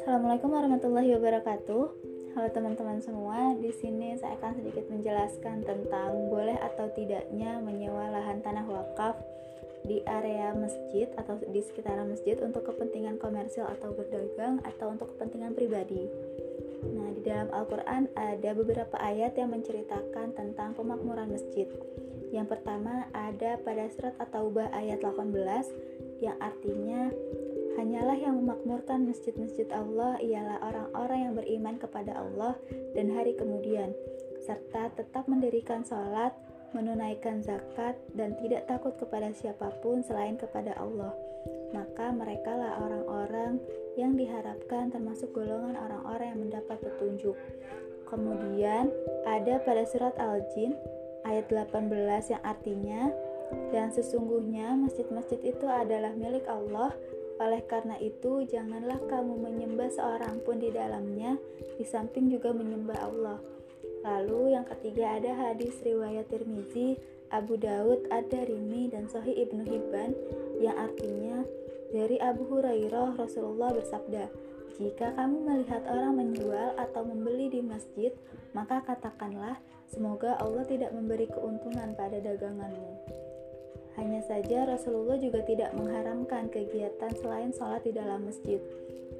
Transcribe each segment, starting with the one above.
Assalamualaikum warahmatullahi wabarakatuh. Halo teman-teman semua, di sini saya akan sedikit menjelaskan tentang boleh atau tidaknya menyewa lahan tanah wakaf di area masjid atau di sekitaran masjid untuk kepentingan komersil atau berdagang atau untuk kepentingan pribadi. Nah, di dalam Al-Qur'an ada beberapa ayat yang menceritakan tentang pemakmuran masjid. Yang pertama ada pada surat At-Taubah ayat 18 yang artinya Hanyalah yang memakmurkan masjid-masjid Allah ialah orang-orang yang beriman kepada Allah dan hari kemudian, serta tetap mendirikan sholat, menunaikan zakat, dan tidak takut kepada siapa pun selain kepada Allah. Maka mereka lah orang-orang yang diharapkan termasuk golongan orang-orang yang mendapat petunjuk. Kemudian ada pada surat Al-Jin ayat 18 yang artinya dan sesungguhnya masjid-masjid itu adalah milik Allah oleh karena itu, janganlah kamu menyembah seorang pun di dalamnya, di samping juga menyembah Allah. Lalu yang ketiga ada hadis riwayat Tirmizi, Abu Daud, Ad-Darimi, dan Sahih Ibnu Hibban yang artinya dari Abu Hurairah Rasulullah bersabda, jika kamu melihat orang menjual atau membeli di masjid, maka katakanlah, semoga Allah tidak memberi keuntungan pada daganganmu. Hanya saja Rasulullah juga tidak mengharamkan kegiatan selain sholat di dalam masjid.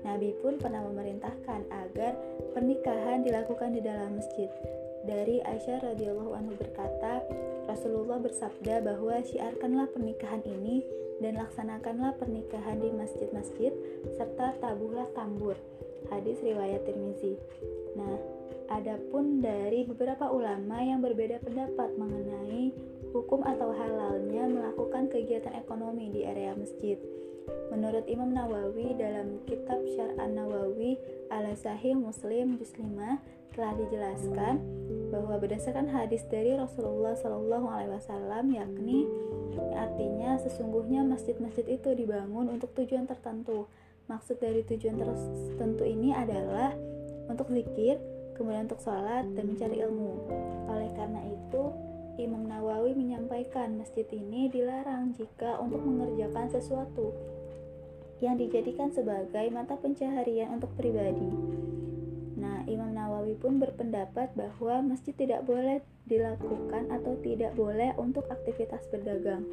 Nabi pun pernah memerintahkan agar pernikahan dilakukan di dalam masjid. Dari Aisyah radhiyallahu anhu berkata, Rasulullah bersabda bahwa syiarkanlah pernikahan ini dan laksanakanlah pernikahan di masjid-masjid serta tabuhlah tambur. Hadis riwayat Tirmizi. Nah, adapun dari beberapa ulama yang berbeda pendapat mengenai hukum atau halalnya melakukan kegiatan ekonomi di area masjid. Menurut Imam Nawawi dalam kitab Syar'an Nawawi ala Sahih Muslim juz 5 telah dijelaskan bahwa berdasarkan hadis dari Rasulullah Shallallahu alaihi wasallam yakni artinya sesungguhnya masjid-masjid itu dibangun untuk tujuan tertentu. Maksud dari tujuan tertentu ini adalah untuk zikir, kemudian untuk sholat dan mencari ilmu. Oleh karena itu, Imam Nawawi menyampaikan masjid ini dilarang jika untuk mengerjakan sesuatu yang dijadikan sebagai mata pencaharian untuk pribadi. Nah, Imam Nawawi pun berpendapat bahwa masjid tidak boleh dilakukan atau tidak boleh untuk aktivitas berdagang.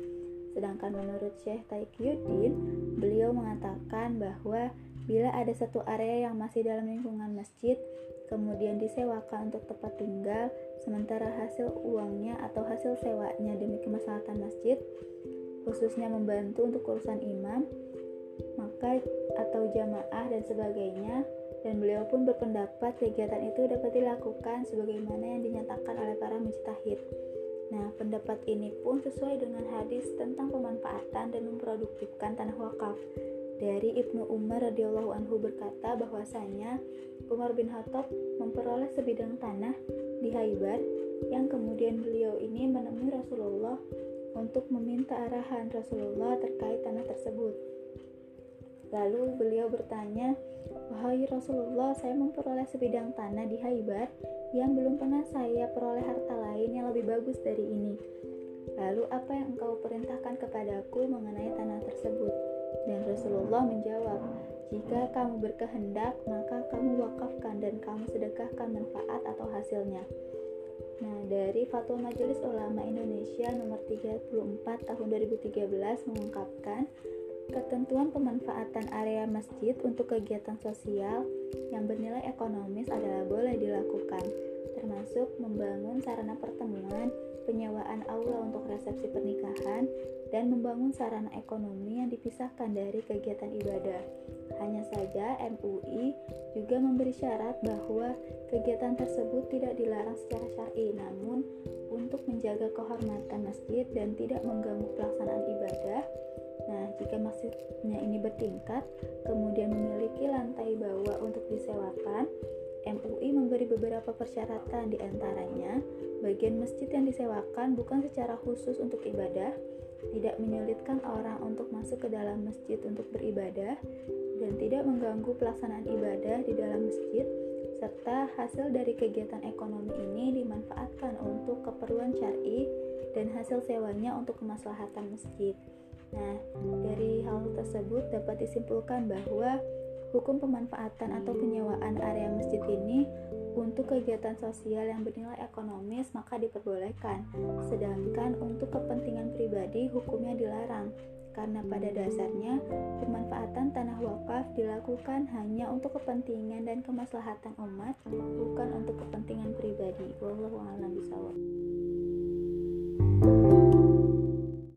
Sedangkan menurut Syekh Taikyuddin, beliau mengatakan bahwa bila ada satu area yang masih dalam lingkungan masjid, kemudian disewakan untuk tempat tinggal, sementara hasil uangnya atau hasil sewanya demi kemaslahatan masjid, khususnya membantu untuk urusan imam, maka atau jamaah dan sebagainya, dan beliau pun berpendapat kegiatan itu dapat dilakukan sebagaimana yang dinyatakan oleh para mujtahid. Nah, pendapat ini pun sesuai dengan hadis tentang pemanfaatan dan memproduktifkan tanah wakaf dari Ibnu Umar radhiyallahu anhu berkata bahwasanya Umar bin Khattab memperoleh sebidang tanah di Haibar yang kemudian beliau ini menemui Rasulullah untuk meminta arahan Rasulullah terkait tanah tersebut. Lalu beliau bertanya, "Wahai Rasulullah, saya memperoleh sebidang tanah di Haibar yang belum pernah saya peroleh harta lain yang lebih bagus dari ini. Lalu apa yang engkau perintahkan kepadaku mengenai tanah tersebut?" Dan Rasulullah menjawab, jika kamu berkehendak, maka kamu wakafkan dan kamu sedekahkan manfaat atau hasilnya. Nah, dari Fatwa Majelis Ulama Indonesia nomor 34 tahun 2013 mengungkapkan ketentuan pemanfaatan area masjid untuk kegiatan sosial yang bernilai ekonomis adalah boleh dilakukan, termasuk membangun sarana pertemuan, penyewaan aula untuk resepsi pernikahan, dan membangun sarana ekonomi yang dipisahkan dari kegiatan ibadah. Hanya saja MUI juga memberi syarat bahwa kegiatan tersebut tidak dilarang secara syar'i, namun untuk menjaga kehormatan masjid dan tidak mengganggu pelaksanaan ibadah. Nah, jika masjidnya ini bertingkat, kemudian memiliki lantai bawah untuk disewakan, MUI memberi beberapa persyaratan di antaranya, bagian masjid yang disewakan bukan secara khusus untuk ibadah, tidak menyulitkan orang untuk masuk ke dalam masjid untuk beribadah, dan tidak mengganggu pelaksanaan ibadah di dalam masjid, serta hasil dari kegiatan ekonomi ini dimanfaatkan untuk keperluan syar'i dan hasil sewanya untuk kemaslahatan masjid. Nah, dari hal tersebut dapat disimpulkan bahwa hukum pemanfaatan atau penyewaan area masjid ini untuk kegiatan sosial yang bernilai ekonomis maka diperbolehkan, sedangkan untuk kepentingan pribadi hukumnya dilarang. Karena pada dasarnya pemanfaatan tanah wakaf dilakukan hanya untuk kepentingan dan kemaslahatan umat, bukan untuk kepentingan pribadi. Wallahu a'lam.